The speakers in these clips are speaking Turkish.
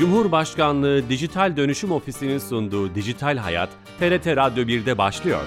Cumhurbaşkanlığı Dijital Dönüşüm Ofisi'nin sunduğu Dijital Hayat, TRT Radyo 1'de başlıyor.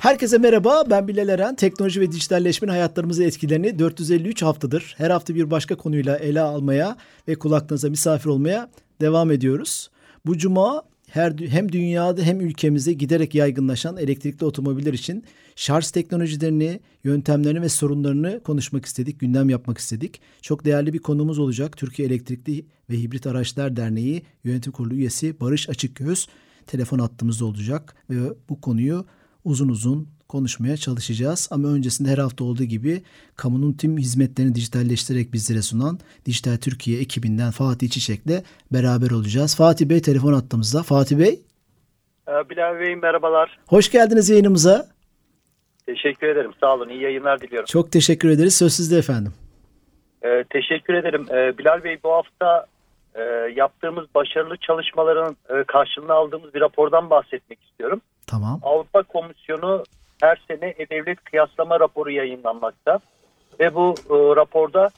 Herkese merhaba, ben Bilal Eren. Teknoloji ve dijitalleşmenin hayatlarımızı etkilerini 453 haftadır her hafta bir başka konuyla ele almaya ve kulaklarınıza misafir olmaya devam ediyoruz. Bu cuma her, hem dünyada hem ülkemizde giderek yaygınlaşan elektrikli otomobiller için şarj teknolojilerini, yöntemlerini ve sorunlarını konuşmak istedik, gündem yapmak istedik. Çok değerli bir konumuz olacak. Türkiye Elektrikli ve Hibrit Araçlar Derneği Yönetim Kurulu üyesi Barış Açıkgöz telefon attığımızda olacak ve bu konuyu uzun uzun konuşmaya çalışacağız. Ama öncesinde her hafta olduğu gibi kamunun tüm hizmetlerini dijitalleştirerek bizlere sunan Dijital Türkiye ekibinden Fatih Çiçek'le beraber olacağız. Fatih Bey telefon attığımızda. Fatih Bey. Ee, Bilal Bey merhabalar. Hoş geldiniz yayınımıza. Teşekkür ederim. Sağ olun. İyi yayınlar diliyorum. Çok teşekkür ederiz. Söz sizde efendim. Ee, teşekkür ederim. Ee, Bilal Bey bu hafta e, yaptığımız başarılı çalışmaların e, karşılığını aldığımız bir rapordan bahsetmek istiyorum. Tamam. Avrupa Komisyonu her sene E-Devlet kıyaslama raporu yayınlanmakta. Ve bu e, raporda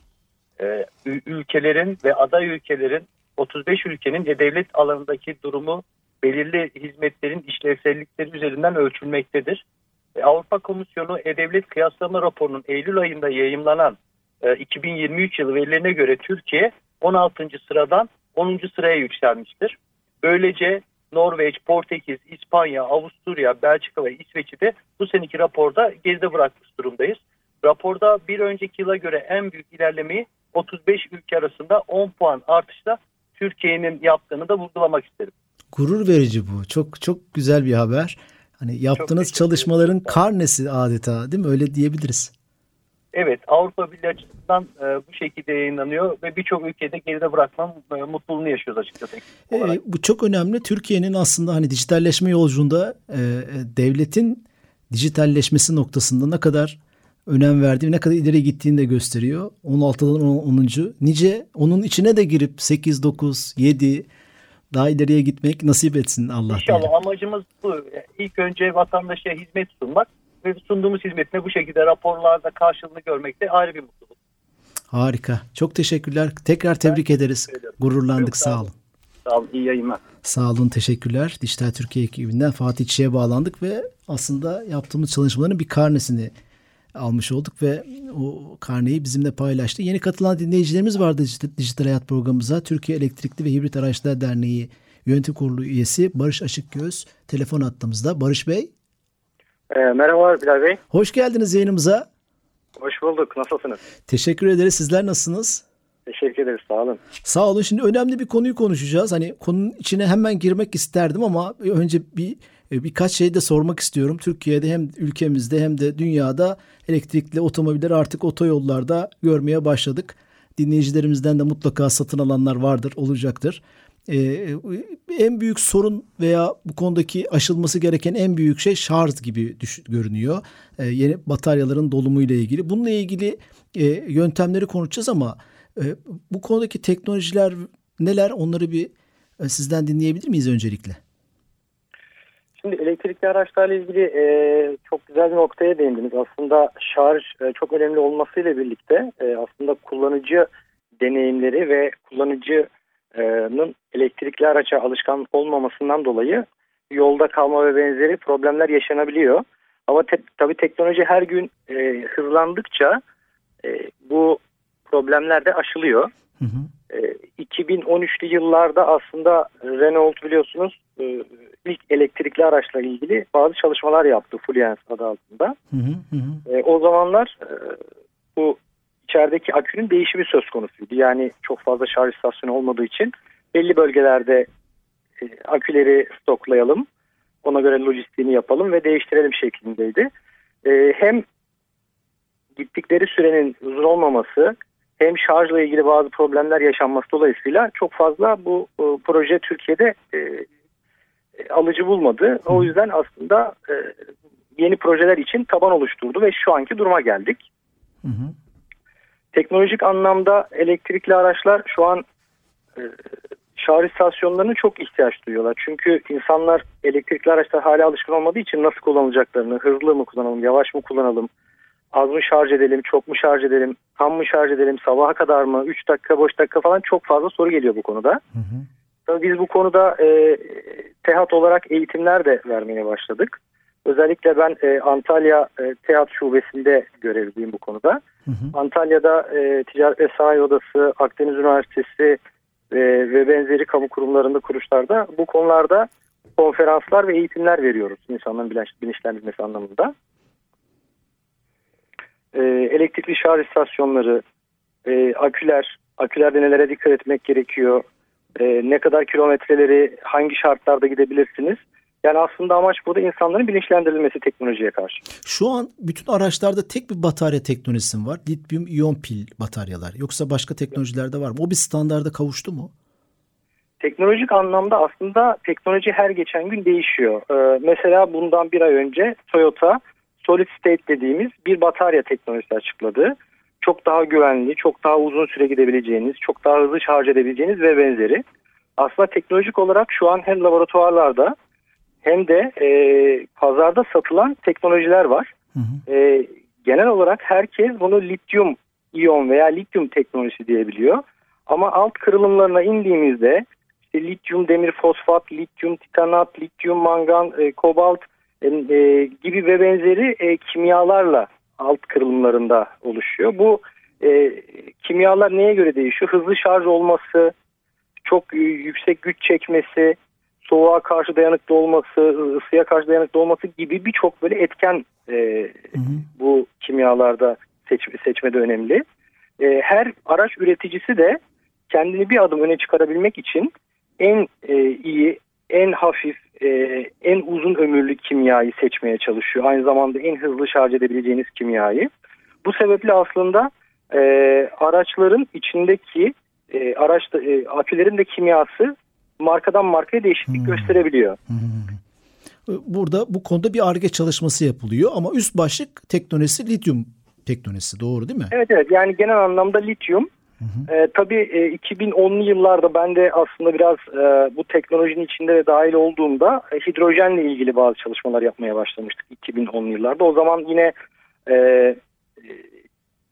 e, ülkelerin ve aday ülkelerin 35 ülkenin E-Devlet alanındaki durumu belirli hizmetlerin işlevsellikleri üzerinden ölçülmektedir. E, Avrupa Komisyonu E-Devlet kıyaslama raporunun Eylül ayında yayımlanan e, 2023 yılı verilerine göre Türkiye 16. sıradan 10. sıraya yükselmiştir. Böylece Norveç, Portekiz, İspanya, Avusturya, Belçika ve İsveç'i de bu seneki raporda geride bırakmış durumdayız. Raporda bir önceki yıla göre en büyük ilerlemeyi 35 ülke arasında 10 puan artışla Türkiye'nin yaptığını da vurgulamak isterim. Gurur verici bu. Çok çok güzel bir haber. Hani yaptığınız çalışmaların karnesi adeta değil mi? Öyle diyebiliriz. Evet Avrupa Birliği açısından e, bu şekilde yayınlanıyor ve birçok ülkede geride bırakmam e, mutluluğunu yaşıyoruz açıkçası. E, bu çok önemli. Türkiye'nin aslında hani dijitalleşme yolculuğunda e, devletin dijitalleşmesi noktasında ne kadar önem verdiği, ne kadar ileri gittiğini de gösteriyor. 16'dan 10. Nice onun içine de girip 8, 9, 7 daha ileriye gitmek nasip etsin Allah. İnşallah diyelim. amacımız bu. İlk önce vatandaşa hizmet sunmak ve sunduğumuz hizmetine bu şekilde raporlarda karşılığını görmek de ayrı bir mutluluk. Harika. Çok teşekkürler. Tekrar tebrik ben ederiz. Gururlandık. Çok sağ olun. Sağ olun. İyi yayınlar. Sağ olun. Teşekkürler. Dijital Türkiye ekibinden Fatih Çiğ'e bağlandık ve aslında yaptığımız çalışmaların bir karnesini almış olduk ve o karneyi bizimle paylaştı. Yeni katılan dinleyicilerimiz vardı Dijital Hayat programımıza. Türkiye Elektrikli ve Hibrit Araçlar Derneği Yönetim Kurulu üyesi Barış Açıkgöz telefon attığımızda. Barış Bey. E, merhaba Bilal Bey. Hoş geldiniz yayınımıza. Hoş bulduk. Nasılsınız? Teşekkür ederiz. Sizler nasılsınız? Teşekkür ederiz. Sağ olun. Sağ olun. Şimdi önemli bir konuyu konuşacağız. Hani konunun içine hemen girmek isterdim ama önce bir birkaç şey de sormak istiyorum. Türkiye'de hem ülkemizde hem de dünyada elektrikli otomobilleri artık otoyollarda görmeye başladık. Dinleyicilerimizden de mutlaka satın alanlar vardır, olacaktır. Ee, en büyük sorun veya bu konudaki aşılması gereken en büyük şey şarj gibi görünüyor. Ee, yeni bataryaların dolumu ile ilgili. Bununla ilgili e, yöntemleri konuşacağız ama e, bu konudaki teknolojiler neler onları bir e, sizden dinleyebilir miyiz öncelikle? Şimdi elektrikli araçlarla ilgili e, çok güzel bir noktaya değindiniz. Aslında şarj e, çok önemli olmasıyla birlikte e, aslında kullanıcı deneyimleri ve kullanıcının elektrikli araça alışkan olmamasından dolayı yolda kalma ve benzeri problemler yaşanabiliyor. Ama te, tabii teknoloji her gün e, hızlandıkça e, bu problemler de aşılıyor. Hı hı. E, 2013'lü yıllarda aslında Renault biliyorsunuz e, ilk elektrikli araçla ilgili bazı çalışmalar yaptı Fluence adı altında. Hı hı hı. E, o zamanlar e, bu içerideki akünün değişimi söz konusuydu. Yani çok fazla şarj istasyonu olmadığı için belli bölgelerde e, aküleri stoklayalım. Ona göre lojistiğini yapalım ve değiştirelim şeklindeydi. E, hem gittikleri sürenin uzun olmaması hem şarjla ilgili bazı problemler yaşanması dolayısıyla çok fazla bu e, proje Türkiye'de e, alıcı bulmadı. O yüzden aslında e, yeni projeler için taban oluşturdu ve şu anki duruma geldik. Hı hı. Teknolojik anlamda elektrikli araçlar şu an e, şarj istasyonlarına çok ihtiyaç duyuyorlar. Çünkü insanlar elektrikli araçlar hala alışkın olmadığı için nasıl kullanılacaklarını, hızlı mı kullanalım, yavaş mı kullanalım, Az mı şarj edelim, çok mu şarj edelim, tam mı şarj edelim, sabaha kadar mı, 3 dakika, 5 dakika falan çok fazla soru geliyor bu konuda. Hı hı. Tabii biz bu konuda e, TEHAT olarak eğitimler de vermeye başladık. Özellikle ben e, Antalya e, TEHAT şubesinde görevliyim bu konuda. Hı hı. Antalya'da e, Ticaret ve Sanayi Odası, Akdeniz Üniversitesi e, ve benzeri kamu kurumlarında, kuruluşlarda bu konularda konferanslar ve eğitimler veriyoruz insanların bilinçlendirmesi anlamında. E, elektrikli şarj istasyonları, e, aküler, akülerde nelere dikkat etmek gerekiyor, e, ne kadar kilometreleri hangi şartlarda gidebilirsiniz. Yani aslında amaç burada insanların bilinçlendirilmesi teknolojiye karşı. Şu an bütün araçlarda tek bir batarya teknolojisi var. Lityum iyon pil bataryalar. Yoksa başka teknolojilerde var mı? O bir standarda kavuştu mu? Teknolojik anlamda aslında teknoloji her geçen gün değişiyor. Ee, mesela bundan bir ay önce Toyota Solid State dediğimiz bir batarya teknolojisi açıkladı. Çok daha güvenli, çok daha uzun süre gidebileceğiniz, çok daha hızlı şarj edebileceğiniz ve benzeri. Aslında teknolojik olarak şu an hem laboratuvarlarda hem de e, pazarda satılan teknolojiler var. Hı hı. E, genel olarak herkes bunu lityum iyon veya lityum teknolojisi diyebiliyor. Ama alt kırılımlarına indiğimizde işte lityum demir fosfat, lityum titanat, lityum mangan, e, kobalt e, gibi ve benzeri e, kimyalarla alt kırılımlarında oluşuyor. Bu e, kimyalar neye göre değişiyor? Hızlı şarj olması, çok yüksek güç çekmesi, soğuğa karşı dayanıklı olması, ısıya karşı dayanıklı olması gibi birçok böyle etken e, hı hı. bu kimyalarda seç, seçmede önemli. E, her araç üreticisi de kendini bir adım öne çıkarabilmek için en e, iyi, en hafif, e, en uzun ömürlü kimyayı seçmeye çalışıyor. Aynı zamanda en hızlı şarj edebileceğiniz kimyayı. Bu sebeple aslında e, araçların içindeki e, araçta e, akülerin de kimyası markadan markaya değişiklik hmm. gösterebiliyor. Hmm. Burada bu konuda bir ARGE çalışması yapılıyor ama üst başlık teknolojisi lityum teknolojisi doğru değil mi? Evet evet yani genel anlamda lityum. E, tabii e, 2010'lu yıllarda ben de aslında biraz e, bu teknolojinin içinde de dahil olduğumda e, hidrojenle ilgili bazı çalışmalar yapmaya başlamıştık 2010'lu yıllarda. O zaman yine e, e,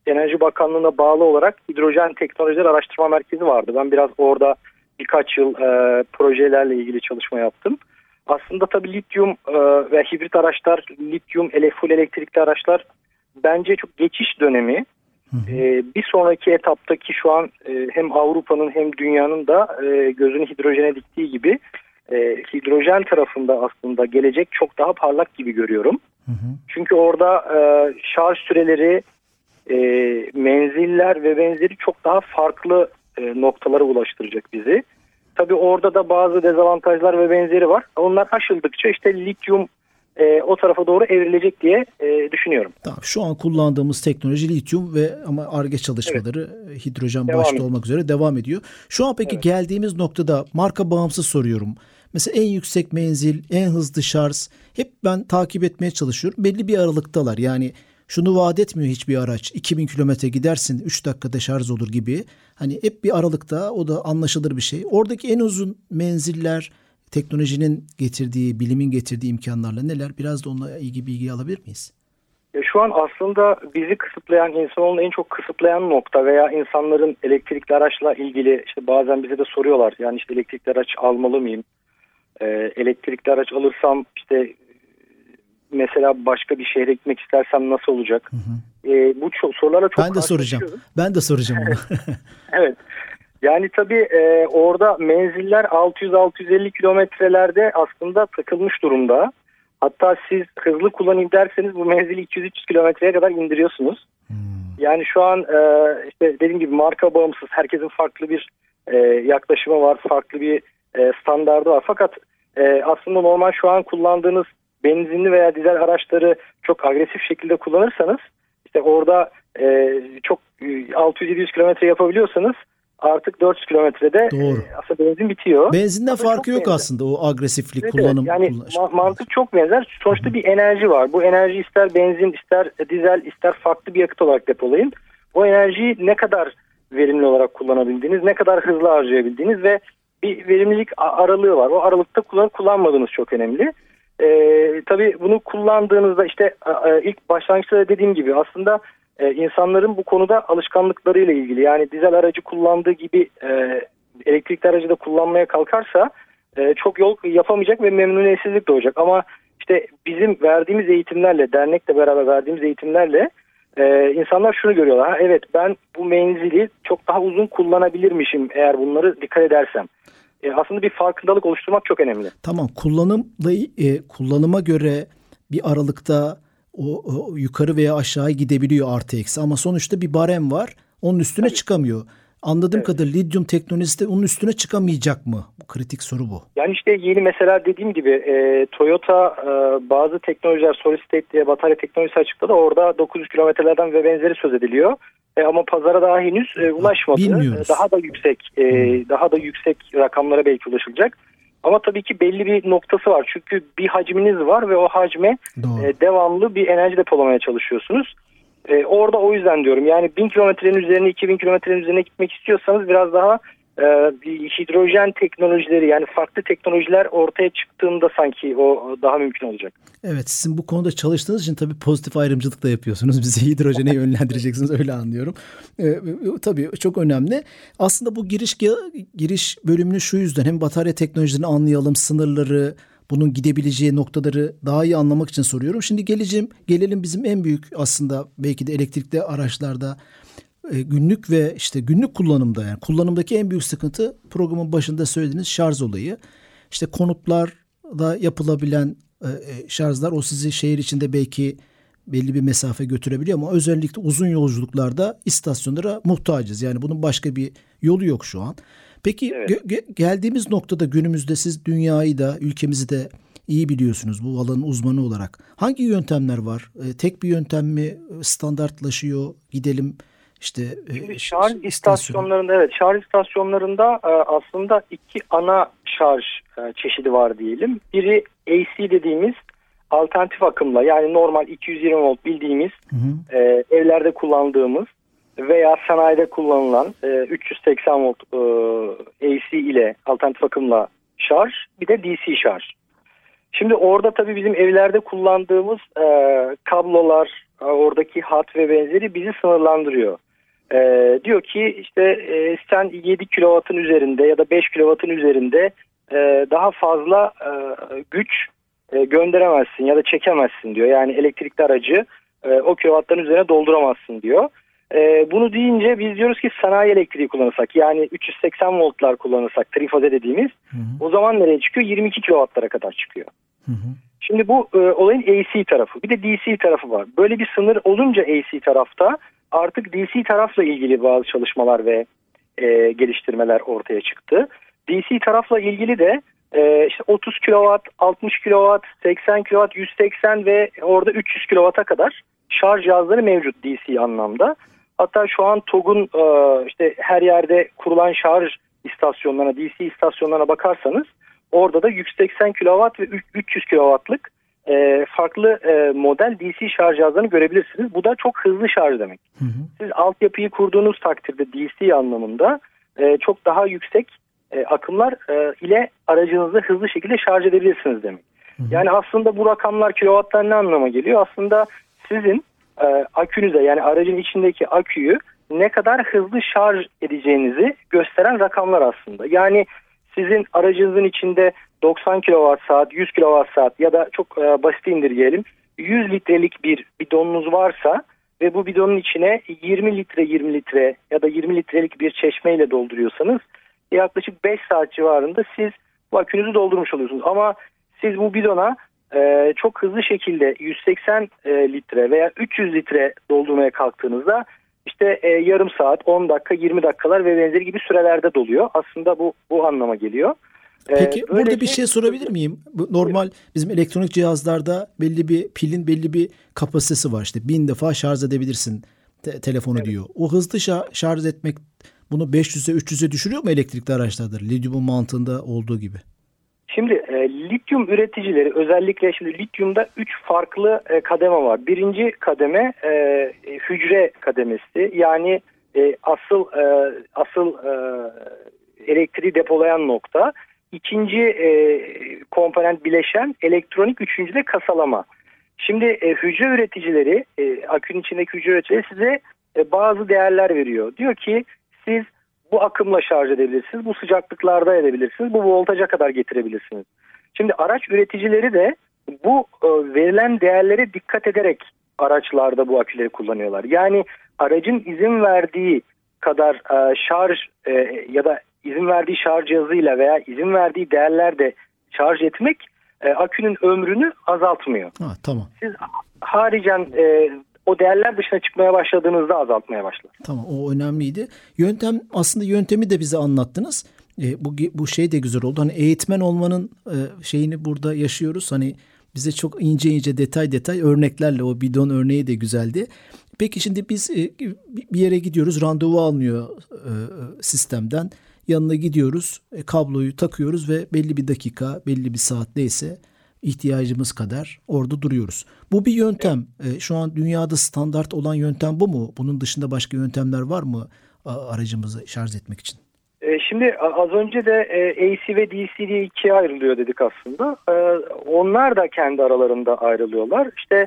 Enerji Bakanlığı'na bağlı olarak Hidrojen Teknolojiler Araştırma Merkezi vardı. Ben biraz orada birkaç yıl e, projelerle ilgili çalışma yaptım. Aslında tabii lityum e, ve hibrit araçlar, lityum, full elektrikli araçlar bence çok geçiş dönemi. E, bir sonraki etaptaki şu an e, hem Avrupa'nın hem dünyanın da e, gözünü hidrojene diktiği gibi e, hidrojen tarafında aslında gelecek çok daha parlak gibi görüyorum. Hı hı. Çünkü orada e, şarj süreleri, e, menziller ve benzeri çok daha farklı e, noktalara ulaştıracak bizi. Tabii orada da bazı dezavantajlar ve benzeri var. Onlar aşıldıkça işte lityum e, o tarafa doğru evrilecek diye e, düşünüyorum. Tamam, şu an kullandığımız teknoloji lityum ve ama ARGE çalışmaları evet. hidrojen devam başta ediyor. olmak üzere devam ediyor. Şu an peki evet. geldiğimiz noktada marka bağımsız soruyorum. Mesela en yüksek menzil, en hızlı şarj hep ben takip etmeye çalışıyorum. Belli bir aralıktalar. Yani şunu vaat etmiyor hiçbir araç. 2000 kilometre gidersin 3 dakikada şarj olur gibi. Hani hep bir aralıkta o da anlaşılır bir şey. Oradaki en uzun menziller teknolojinin getirdiği, bilimin getirdiği imkanlarla neler? Biraz da onunla ilgili bilgi alabilir miyiz? Şu an aslında bizi kısıtlayan, insanoğlunun en çok kısıtlayan nokta veya insanların elektrikli araçla ilgili işte bazen bize de soruyorlar. Yani işte elektrikli araç almalı mıyım? Ee, elektrikli araç alırsam işte mesela başka bir şehre gitmek istersem nasıl olacak? Hı hı. E, bu çok, sorulara çok Ben de soracağım. Ben de soracağım onu. evet. Yani tabii e, orada menziller 600-650 kilometrelerde aslında takılmış durumda. Hatta siz hızlı kullanayım derseniz bu menzili 200-300 kilometreye kadar indiriyorsunuz. Hmm. Yani şu an e, işte dediğim gibi marka bağımsız herkesin farklı bir e, yaklaşımı var, farklı bir e, standardı var. Fakat e, aslında normal şu an kullandığınız benzinli veya dizel araçları çok agresif şekilde kullanırsanız işte orada e, çok 600-700 e, kilometre yapabiliyorsanız artık 400 kilometrede Doğru. E, aslında benzin bitiyor. Benzinden Aslında farkı yok benzer. aslında o agresiflik evet, kullanım. Yani ma- mantık çok benzer. Sonuçta bir enerji var. Bu enerji ister benzin ister dizel ister farklı bir yakıt olarak depolayın. O enerjiyi ne kadar verimli olarak kullanabildiğiniz, ne kadar hızlı harcayabildiğiniz ve bir verimlilik aralığı var. O aralıkta kullanıp kullanmadığınız çok önemli. E, tabii bunu kullandığınızda işte e, ilk başlangıçta dediğim gibi aslında e, insanların bu konuda alışkanlıklarıyla ilgili yani dizel aracı kullandığı gibi e, elektrikli aracı da kullanmaya kalkarsa e, çok yol yapamayacak ve memnuniyetsizlik doğacak. Ama işte bizim verdiğimiz eğitimlerle, dernekle beraber verdiğimiz eğitimlerle e, insanlar şunu görüyorlar. Ha, evet ben bu menzili çok daha uzun kullanabilirmişim eğer bunları dikkat edersem. E, aslında bir farkındalık oluşturmak çok önemli. Tamam kullanımla e, kullanıma göre bir aralıkta o, o yukarı veya aşağı gidebiliyor artı eksi ama sonuçta bir barem var. Onun üstüne Tabii. çıkamıyor. Anladığım evet. kadarıyla lityum teknolojisi de onun üstüne çıkamayacak mı? Bu kritik soru bu. Yani işte yeni mesela dediğim gibi e, Toyota e, bazı teknolojiler solid state diye batarya teknolojisi açıkladı. Orada 900 kilometrelerden ve benzeri söz ediliyor. E, ama pazara daha henüz e, ulaşmadı. Bilmiyoruz. daha da yüksek e, hmm. daha da yüksek rakamlara belki ulaşılacak. Ama tabii ki belli bir noktası var. Çünkü bir hacminiz var ve o hacme e, devamlı bir enerji depolamaya çalışıyorsunuz. E, orada o yüzden diyorum yani 1000 kilometrenin üzerine 2000 kilometrenin üzerine gitmek istiyorsanız biraz daha hidrojen teknolojileri yani farklı teknolojiler ortaya çıktığında sanki o daha mümkün olacak. Evet sizin bu konuda çalıştığınız için tabii pozitif ayrımcılık da yapıyorsunuz. Bizi hidrojene yönlendireceksiniz öyle anlıyorum. E, tabii çok önemli. Aslında bu giriş giriş bölümünü şu yüzden hem batarya teknolojilerini anlayalım, sınırları, bunun gidebileceği noktaları daha iyi anlamak için soruyorum. Şimdi geleceğim, gelelim bizim en büyük aslında belki de elektrikli araçlarda e, günlük ve işte günlük kullanımda yani kullanımdaki en büyük sıkıntı programın başında söylediğiniz şarj olayı. İşte konutlarda yapılabilen e, e, şarjlar o sizi şehir içinde belki belli bir mesafe götürebiliyor ama özellikle uzun yolculuklarda istasyonlara muhtacız. Yani bunun başka bir yolu yok şu an. Peki evet. ge- geldiğimiz noktada günümüzde siz dünyayı da ülkemizi de iyi biliyorsunuz bu alanın uzmanı olarak. Hangi yöntemler var? E, tek bir yöntem mi standartlaşıyor? Gidelim işte e, Şimdi şarj istasyonlarında evet şarj istasyonlarında e, aslında iki ana şarj e, çeşidi var diyelim. Biri AC dediğimiz alternatif akımla yani normal 220 volt bildiğimiz hı hı. E, evlerde kullandığımız veya sanayide kullanılan e, 380 volt e, AC ile alternatif akımla şarj bir de DC şarj. Şimdi orada tabii bizim evlerde kullandığımız e, kablolar, oradaki hat ve benzeri bizi sınırlandırıyor. E, diyor ki işte e, sen 7 kW'ın üzerinde ya da 5 kW'ın üzerinde e, daha fazla e, güç e, gönderemezsin ya da çekemezsin diyor. Yani elektrikli aracı e, o kW'ların üzerine dolduramazsın diyor. E, bunu deyince biz diyoruz ki sanayi elektriği kullanırsak yani 380 voltlar kullanırsak trifaze dediğimiz hı hı. o zaman nereye çıkıyor? 22 kW'lara kadar çıkıyor. Hı hı. Şimdi bu e, olayın AC tarafı bir de DC tarafı var. Böyle bir sınır olunca AC tarafta artık DC tarafla ilgili bazı çalışmalar ve e, geliştirmeler ortaya çıktı. DC tarafla ilgili de e, işte 30 kW, 60 kW, 80 kW, 180 ve orada 300 kW'a kadar şarj cihazları mevcut DC anlamda. Hatta şu an TOG'un e, işte her yerde kurulan şarj istasyonlarına, DC istasyonlarına bakarsanız orada da 180 kW ve 300 kW'lık e, farklı e, model DC şarj cihazlarını görebilirsiniz. Bu da çok hızlı şarj demek. Hı hı. Siz altyapıyı kurduğunuz takdirde DC anlamında e, çok daha yüksek e, akımlar e, ile aracınızı hızlı şekilde şarj edebilirsiniz demek. Hı hı. Yani aslında bu rakamlar kilovatlar ne anlama geliyor? Aslında sizin e, akünüze yani aracın içindeki aküyü ne kadar hızlı şarj edeceğinizi gösteren rakamlar aslında. Yani sizin aracınızın içinde 90 kWh saat, 100 kWh saat ya da çok e, basit indirgeyelim 100 litrelik bir bidonunuz varsa ve bu bidonun içine 20 litre 20 litre ya da 20 litrelik bir çeşmeyle dolduruyorsanız yaklaşık 5 saat civarında siz bu akünüzü doldurmuş oluyorsunuz. Ama siz bu bidona e, çok hızlı şekilde 180 e, litre veya 300 litre doldurmaya kalktığınızda işte e, yarım saat, 10 dakika, 20 dakikalar ve benzeri gibi sürelerde doluyor. Aslında bu bu anlama geliyor. E, Peki Böylece, burada bir şey sorabilir miyim? Normal bizim elektronik cihazlarda belli bir pilin belli bir kapasitesi var. İşte bin defa şarj edebilirsin te- telefonu evet. diyor. O hızlı şarj etmek bunu 500'e 300'e düşürüyor mu elektrikli araçlarda? Lityumun mantığında olduğu gibi. Şimdi e, lityum üreticileri özellikle şimdi lityumda üç farklı e, kademe var. Birinci kademe e, hücre kademesi yani e, asıl e, asıl e, elektriği depolayan nokta. ikinci e, komponent bileşen elektronik, üçüncü de kasalama. Şimdi e, hücre üreticileri, e, akünün içindeki hücre üreticileri size e, bazı değerler veriyor. Diyor ki siz bu akımla şarj edebilirsiniz, bu sıcaklıklarda edebilirsiniz, bu voltaja kadar getirebilirsiniz. Şimdi araç üreticileri de bu e, verilen değerlere dikkat ederek araçlarda bu aküleri kullanıyorlar. Yani aracın izin verdiği kadar e, şarj e, ya da izin verdiği şarj cihazıyla veya izin verdiği değerlerde şarj etmek akünün ömrünü azaltmıyor. Ha, tamam. Siz haricen e, o değerler dışına çıkmaya başladığınızda azaltmaya başlar. Tamam o önemliydi. Yöntem aslında yöntemi de bize anlattınız. E, bu bu şey de güzel oldu. Hani eğitmen olmanın e, şeyini burada yaşıyoruz. Hani bize çok ince ince detay detay örneklerle o bidon örneği de güzeldi. Peki şimdi biz e, bir yere gidiyoruz randevu almıyor e, sistemden. Yanına gidiyoruz e, kabloyu takıyoruz ve belli bir dakika belli bir saat neyse ihtiyacımız kadar orada duruyoruz. Bu bir yöntem. E, şu an dünyada standart olan yöntem bu mu? Bunun dışında başka yöntemler var mı aracımızı şarj etmek için? E, şimdi az önce de e, AC ve DC diye ikiye ayrılıyor dedik aslında. Onlar da kendi aralarında ayrılıyorlar. İşte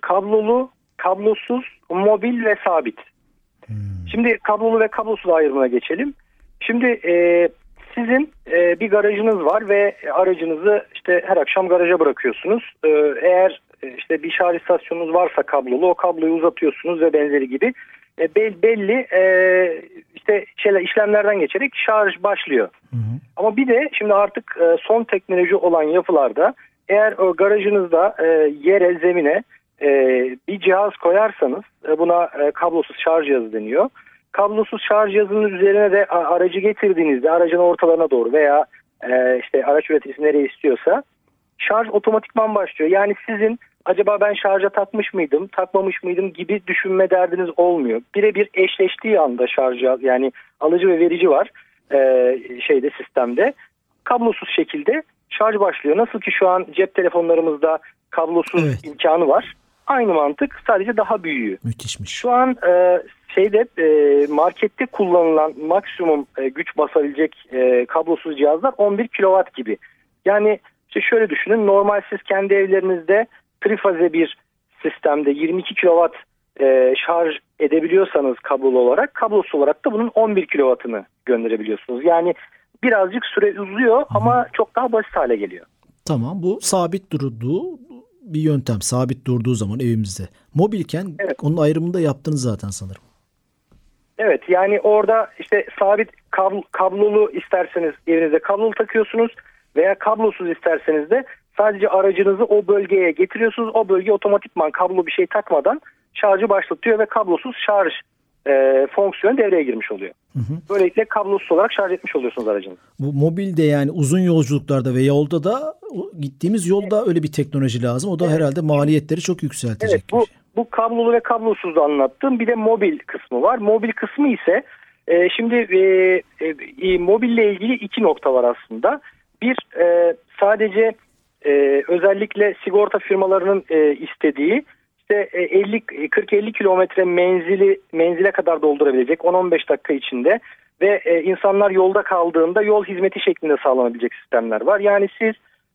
kablolu, kablosuz, mobil ve sabit. Hmm. Şimdi kablolu ve kablosuz ayrımına geçelim. Şimdi sizin e, bir garajınız var ve aracınızı işte her akşam garaja bırakıyorsunuz. E, eğer e, işte bir şarj istasyonunuz varsa kablolu o kabloyu uzatıyorsunuz ve benzeri gibi e, belli e, işte şeyler işlemlerden geçerek şarj başlıyor. Hı hı. Ama bir de şimdi artık e, son teknoloji olan yapılarda eğer o garajınızda e, yere zemine e, bir cihaz koyarsanız e, buna e, kablosuz şarj cihazı deniyor kablosuz şarj cihazının üzerine de aracı getirdiğinizde aracın ortalarına doğru veya e, işte araç üreticisi nereye istiyorsa şarj otomatikman başlıyor. Yani sizin acaba ben şarja takmış mıydım, takmamış mıydım gibi düşünme derdiniz olmuyor. Birebir eşleştiği anda şarj yani alıcı ve verici var e, şeyde sistemde. Kablosuz şekilde şarj başlıyor. Nasıl ki şu an cep telefonlarımızda kablosuz evet. imkanı var. Aynı mantık sadece daha büyüğü. Müthişmiş. Şu an e, şeyde e, markette kullanılan maksimum e, güç basabilecek e, kablosuz cihazlar 11 kW gibi. Yani işte şöyle düşünün normal siz kendi evlerinizde trifaze bir sistemde 22 kW e, şarj edebiliyorsanız kablolu olarak kablosuz olarak da bunun 11 kW'ını gönderebiliyorsunuz. Yani birazcık süre uzuyor ama çok daha basit hale geliyor. Tamam bu sabit durduğu bir yöntem sabit durduğu zaman evimizde. Mobilken evet. onun ayrımını da yaptınız zaten sanırım. Evet yani orada işte sabit kabl kablolu isterseniz evinizde kablolu takıyorsunuz veya kablosuz isterseniz de sadece aracınızı o bölgeye getiriyorsunuz. O bölge otomatikman kablo bir şey takmadan şarjı başlatıyor ve kablosuz şarj e, fonksiyonu devreye girmiş oluyor. Hı hı. Böylelikle kablosuz olarak şarj etmiş oluyorsunuz aracınızı. Bu mobilde yani uzun yolculuklarda ve yolda da gittiğimiz yolda evet. öyle bir teknoloji lazım. O da evet. herhalde maliyetleri çok yükseltecek. Evet bu, şey. Bu kablolu ve kablosuz da anlattım. Bir de mobil kısmı var. Mobil kısmı ise e, şimdi e, e, mobille ilgili iki nokta var aslında. Bir e, sadece e, özellikle sigorta firmalarının e, istediği işte 50 40-50 kilometre menzili menzile kadar doldurabilecek 10-15 dakika içinde ve e, insanlar yolda kaldığında yol hizmeti şeklinde sağlanabilecek sistemler var. Yani siz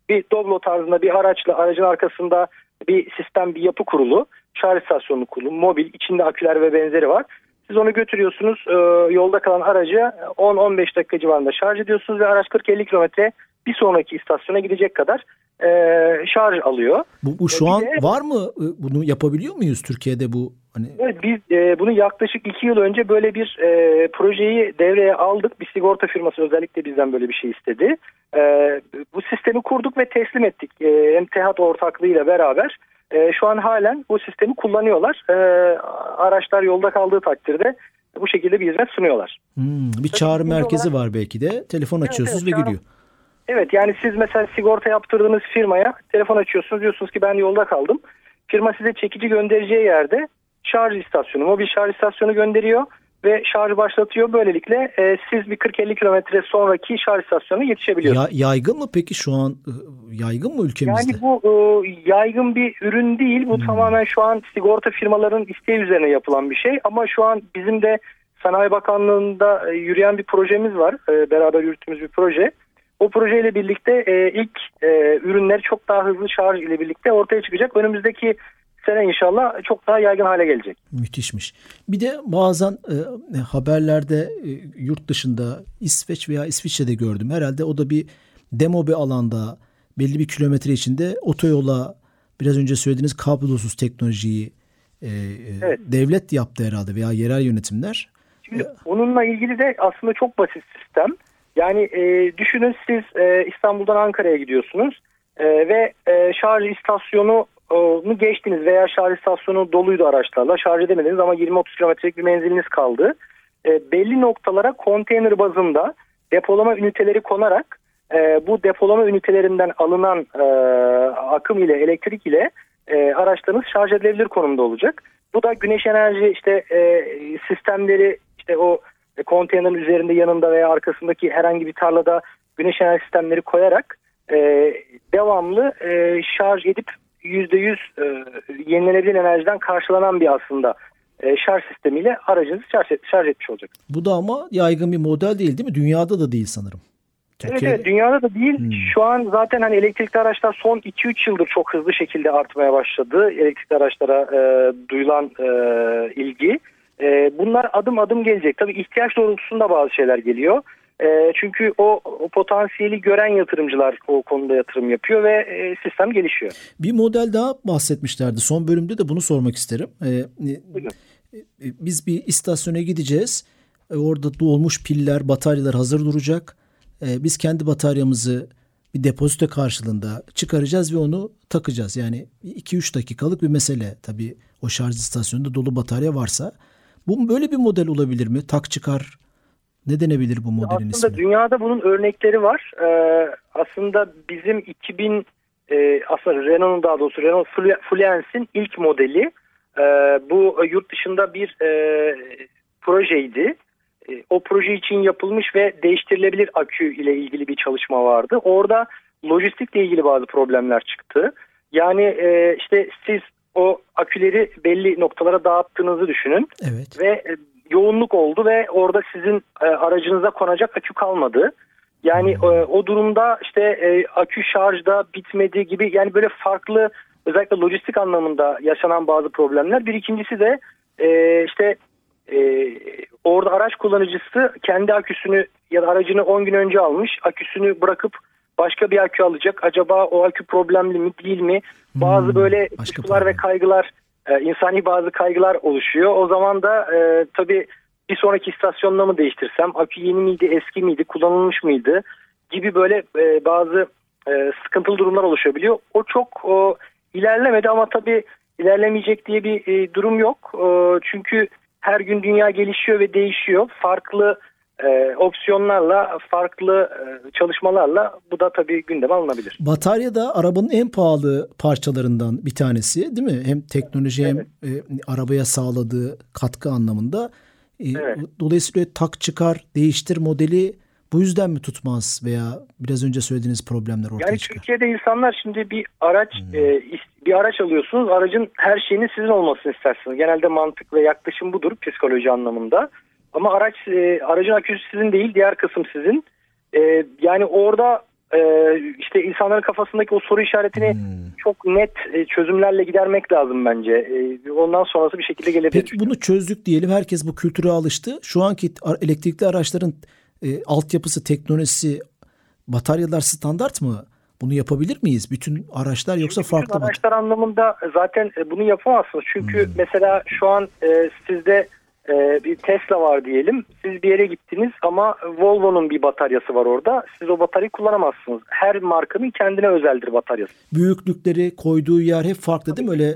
bir Doblo tarzında bir araçla aracın arkasında bir sistem bir yapı kurulu, şarj istasyonu kurulu, mobil içinde aküler ve benzeri var. Siz onu götürüyorsunuz e, yolda kalan aracı 10-15 dakika civarında şarj ediyorsunuz ve araç 40-50 kilometre bir sonraki istasyona gidecek kadar e, şarj alıyor. Bu, bu şu e, an de, var mı? E, bunu yapabiliyor muyuz Türkiye'de bu? Hani... Evet, biz e, bunu yaklaşık iki yıl önce böyle bir e, projeyi devreye aldık. Bir sigorta firması özellikle bizden böyle bir şey istedi. E, bu sistemi kurduk ve teslim ettik. E, Emtehat ortaklığıyla beraber. E, şu an halen bu sistemi kullanıyorlar. E, araçlar yolda kaldığı takdirde bu şekilde bir hizmet sunuyorlar. Hmm, bir çağrı Tabii, merkezi olarak... var belki de. Telefon açıyorsunuz evet, evet, ve gidiyor. Evet yani siz mesela sigorta yaptırdığınız firmaya telefon açıyorsunuz diyorsunuz ki ben yolda kaldım. Firma size çekici göndereceği yerde şarj istasyonu, mobil şarj istasyonu gönderiyor ve şarj başlatıyor. Böylelikle e, siz bir 40-50 kilometre sonraki şarj istasyonuna yetişebiliyorsunuz. Ya, yaygın mı peki şu an? E, yaygın mı ülkemizde? Yani bu e, yaygın bir ürün değil. Bu hmm. tamamen şu an sigorta firmalarının isteği üzerine yapılan bir şey. Ama şu an bizim de Sanayi Bakanlığı'nda e, yürüyen bir projemiz var. E, beraber yürüttüğümüz bir proje. O projeyle birlikte e, ilk e, ürünler çok daha hızlı şarj ile birlikte ortaya çıkacak. Önümüzdeki sene inşallah çok daha yaygın hale gelecek. Müthişmiş. Bir de bazen e, haberlerde e, yurt dışında İsveç veya İsviçre'de gördüm. Herhalde o da bir demo bir alanda belli bir kilometre içinde otoyola biraz önce söylediğiniz kablosuz teknolojiyi e, e evet. devlet yaptı herhalde veya yerel yönetimler. Şimdi onunla ilgili de aslında çok basit sistem. Yani e, düşünün siz e, İstanbul'dan Ankara'ya gidiyorsunuz e, ve e, şarj istasyonu mu geçtiniz veya şarj istasyonu doluydu araçlarla şarj edemediniz ama 20-30 kilometrelik bir menziliniz kaldı. E, belli noktalara konteyner bazında depolama üniteleri konarak e, bu depolama ünitelerinden alınan e, akım ile elektrik ile e, araçlarınız şarj edilebilir konumda olacak. Bu da güneş enerji işte e, sistemleri işte o konteynerin üzerinde yanında veya arkasındaki herhangi bir tarlada güneş enerji sistemleri koyarak e, devamlı e, şarj edip %100 e, yenilenebilir enerjiden karşılanan bir aslında e, şarj sistemiyle aracınızı şarj, şarj etmiş olacak. Bu da ama yaygın bir model değil değil mi? Dünyada da değil sanırım. Türkiye... Evet, evet dünyada da değil. Hmm. Şu an zaten hani elektrikli araçlar son 2-3 yıldır çok hızlı şekilde artmaya başladı. Elektrikli araçlara e, duyulan e, ilgi. E, bunlar adım adım gelecek. Tabii ihtiyaç doğrultusunda bazı şeyler geliyor. E, çünkü o, o potansiyeli gören yatırımcılar o konuda yatırım yapıyor ve e, sistem gelişiyor. Bir model daha bahsetmişlerdi. Son bölümde de bunu sormak isterim. E, e, e biz bir istasyona gideceğiz. E, orada dolmuş piller, bataryalar hazır duracak. E, biz kendi bataryamızı bir depozito karşılığında çıkaracağız ve onu takacağız. Yani 2-3 dakikalık bir mesele. Tabii o şarj istasyonunda dolu batarya varsa. Bu böyle bir model olabilir mi? Tak çıkar ne denebilir bu modelin aslında ismi? Aslında dünyada bunun örnekleri var. Ee, aslında bizim 2000 e, aslında Renault'un daha doğrusu Renault Fluence'in ilk modeli. E, bu yurt dışında bir e, projeydi. E, o proje için yapılmış ve değiştirilebilir akü ile ilgili bir çalışma vardı. Orada lojistikle ilgili bazı problemler çıktı. Yani e, işte siz o aküleri belli noktalara dağıttığınızı düşünün. Evet. Ve e, yoğunluk oldu ve orada sizin e, aracınıza konacak akü kalmadı. Yani e, o durumda işte e, akü şarjda bitmedi gibi yani böyle farklı özellikle lojistik anlamında yaşanan bazı problemler. Bir ikincisi de e, işte e, orada araç kullanıcısı kendi aküsünü ya da aracını 10 gün önce almış aküsünü bırakıp başka bir akü alacak. Acaba o akü problemli mi değil mi? Bazı hmm, böyle kuşkular ve kaygılar e, insani bazı kaygılar oluşuyor. O zaman da e, tabii bir sonraki istasyonla mı değiştirsem, akü yeni miydi, eski miydi, kullanılmış mıydı gibi böyle e, bazı e, sıkıntılı durumlar oluşabiliyor. O çok o, ilerlemedi ama tabii ilerlemeyecek diye bir e, durum yok. E, çünkü her gün dünya gelişiyor ve değişiyor. Farklı e, opsiyonlarla, farklı e, çalışmalarla bu da tabii gündeme alınabilir. Batarya da arabanın en pahalı parçalarından bir tanesi değil mi? Hem teknoloji evet. hem e, arabaya sağladığı katkı anlamında. E, evet. Dolayısıyla tak çıkar, değiştir modeli bu yüzden mi tutmaz veya biraz önce söylediğiniz problemler ortaya yani çıkar? Yani Türkiye'de insanlar şimdi bir araç hmm. e, bir araç alıyorsunuz. Aracın her şeyinin sizin olmasını istersiniz. Genelde mantık ve yaklaşım budur psikoloji anlamında. Ama araç e, aracın aküsü sizin değil, diğer kısım sizin. E, yani orada e, işte insanların kafasındaki o soru işaretini hmm. çok net e, çözümlerle gidermek lazım bence. E, ondan sonrası bir şekilde gelebilir. Peki bunu çözdük diyelim. Herkes bu kültüre alıştı. Şu anki elektrikli araçların e, altyapısı, teknolojisi, bataryalar standart mı? Bunu yapabilir miyiz? Bütün araçlar yoksa Çünkü farklı mı? Araçlar anlamında zaten e, bunu yapamazsınız. Çünkü hmm. mesela şu an e, sizde e, bir Tesla var diyelim. Siz bir yere gittiniz ama Volvo'nun bir bataryası var orada. Siz o bataryayı kullanamazsınız. Her markanın kendine özeldir bataryası. Büyüklükleri, koyduğu yer hep farklı değil mi? Öyle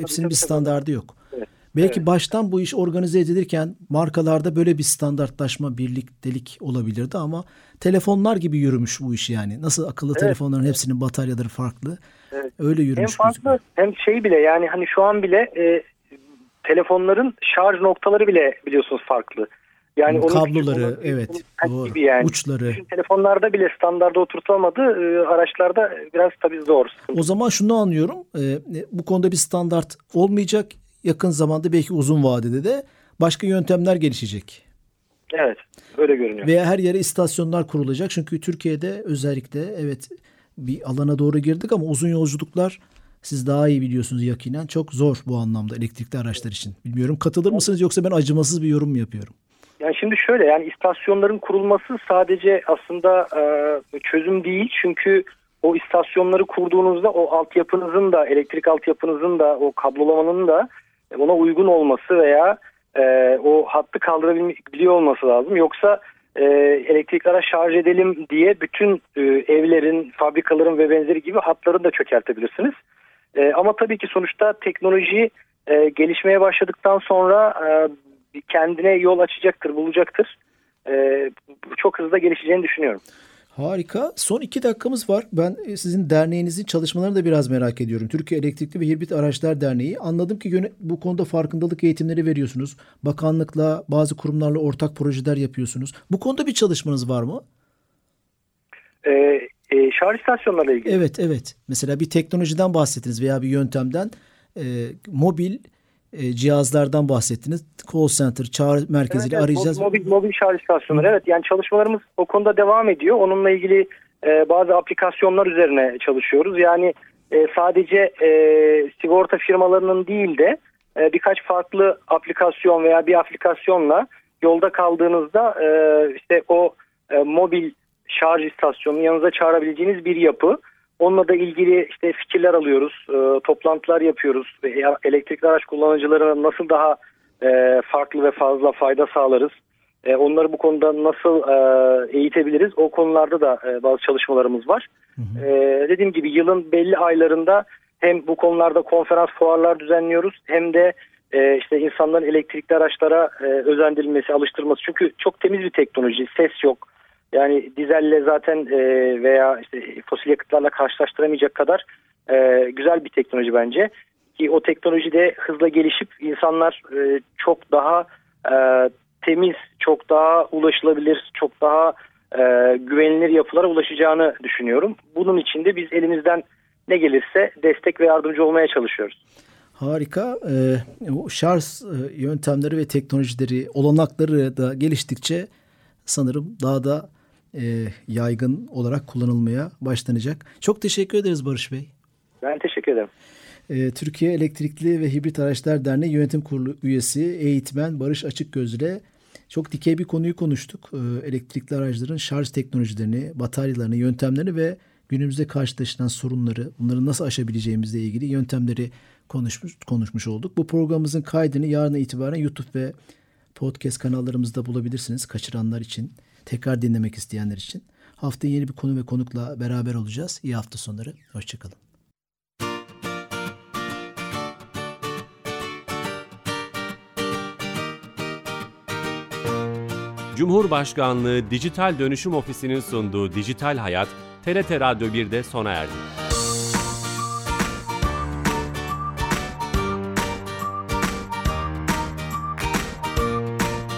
hepsinin bir standardı yok. Evet. Belki evet. baştan bu iş organize edilirken markalarda böyle bir standartlaşma, birliktelik olabilirdi ama telefonlar gibi yürümüş bu iş yani. Nasıl akıllı evet. telefonların hepsinin bataryaları farklı. Evet. Öyle yürümüş. Hem farklı gözüküyor. hem şey bile yani hani şu an bile e, telefonların şarj noktaları bile biliyorsunuz farklı. Yani onun kabloları küçük, evet doğru. Gibi yani. uçları. Bütün telefonlarda bile standarda oturtulamadı. E, araçlarda biraz tabii zor. O zaman şunu anlıyorum. E, bu konuda bir standart olmayacak. Yakın zamanda belki uzun vadede de başka yöntemler gelişecek. Evet, öyle görünüyor. Veya her yere istasyonlar kurulacak. Çünkü Türkiye'de özellikle evet bir alana doğru girdik ama uzun yolculuklar siz daha iyi biliyorsunuz yakinen çok zor bu anlamda elektrikli araçlar için. Bilmiyorum katılır mısınız yoksa ben acımasız bir yorum mu yapıyorum? Yani şimdi şöyle yani istasyonların kurulması sadece aslında e, çözüm değil çünkü o istasyonları kurduğunuzda o altyapınızın da elektrik altyapınızın da o kablolamanın da ona uygun olması veya e, o hattı kaldırabiliyor olması lazım. Yoksa e, elektrikli araç şarj edelim diye bütün e, evlerin, fabrikaların ve benzeri gibi hatları da çökertebilirsiniz. E, ama tabii ki sonuçta teknoloji e, gelişmeye başladıktan sonra e, kendine yol açacaktır, bulacaktır. E, çok hızlı gelişeceğini düşünüyorum. Harika. Son iki dakikamız var. Ben e, sizin derneğinizin çalışmalarını da biraz merak ediyorum. Türkiye Elektrikli ve Hibrit Araçlar Derneği. Anladım ki bu konuda farkındalık eğitimleri veriyorsunuz. Bakanlıkla, bazı kurumlarla ortak projeler yapıyorsunuz. Bu konuda bir çalışmanız var mı? Ee, e, şarj istasyonlarıyla ilgili. Evet, evet. Mesela bir teknolojiden bahsettiniz veya bir yöntemden. E, mobil e, cihazlardan bahsettiniz. Call center, çağrı merkeziyle evet, arayacağız. Mobil, mobil şarj istasyonları. Evet yani çalışmalarımız o konuda devam ediyor. Onunla ilgili e, bazı aplikasyonlar üzerine çalışıyoruz. Yani e, sadece e, sigorta firmalarının değil de e, birkaç farklı aplikasyon veya bir aplikasyonla yolda kaldığınızda e, işte o e, mobil şarj istasyonunu yanınıza çağırabileceğiniz bir yapı. Onunla da ilgili işte fikirler alıyoruz, e, toplantılar yapıyoruz. E, elektrikli araç kullanıcılarına nasıl daha e, farklı ve fazla fayda sağlarız? E, onları bu konuda nasıl e, eğitebiliriz? O konularda da e, bazı çalışmalarımız var. Hı hı. E, dediğim gibi yılın belli aylarında hem bu konularda konferans fuarlar düzenliyoruz hem de e, işte insanların elektrikli araçlara e, özendirilmesi, alıştırması. Çünkü çok temiz bir teknoloji, ses yok yani dizelle zaten e, veya işte fosil yakıtlarla karşılaştıramayacak kadar e, güzel bir teknoloji bence. Ki o teknoloji de hızla gelişip insanlar e, çok daha e, temiz, çok daha ulaşılabilir, çok daha e, güvenilir yapılara ulaşacağını düşünüyorum. Bunun için de biz elimizden ne gelirse destek ve yardımcı olmaya çalışıyoruz. Harika. O şarj e, yöntemleri ve teknolojileri, olanakları da geliştikçe sanırım daha da e, yaygın olarak kullanılmaya başlanacak. Çok teşekkür ederiz Barış Bey. Ben teşekkür ederim. E, Türkiye Elektrikli ve Hibrit Araçlar Derneği Yönetim Kurulu üyesi eğitmen Barış Açıkgöz ile çok dikey bir konuyu konuştuk. E, elektrikli araçların şarj teknolojilerini, bataryalarını, yöntemlerini ve günümüzde karşılaşılan sorunları, bunları nasıl aşabileceğimizle ilgili yöntemleri konuşmuş, konuşmuş olduk. Bu programımızın kaydını yarın itibaren YouTube ve podcast kanallarımızda bulabilirsiniz kaçıranlar için tekrar dinlemek isteyenler için. Hafta yeni bir konu ve konukla beraber olacağız. İyi hafta sonları. Hoşçakalın. Cumhurbaşkanlığı Dijital Dönüşüm Ofisi'nin sunduğu Dijital Hayat, TRT Radyo 1'de sona erdi.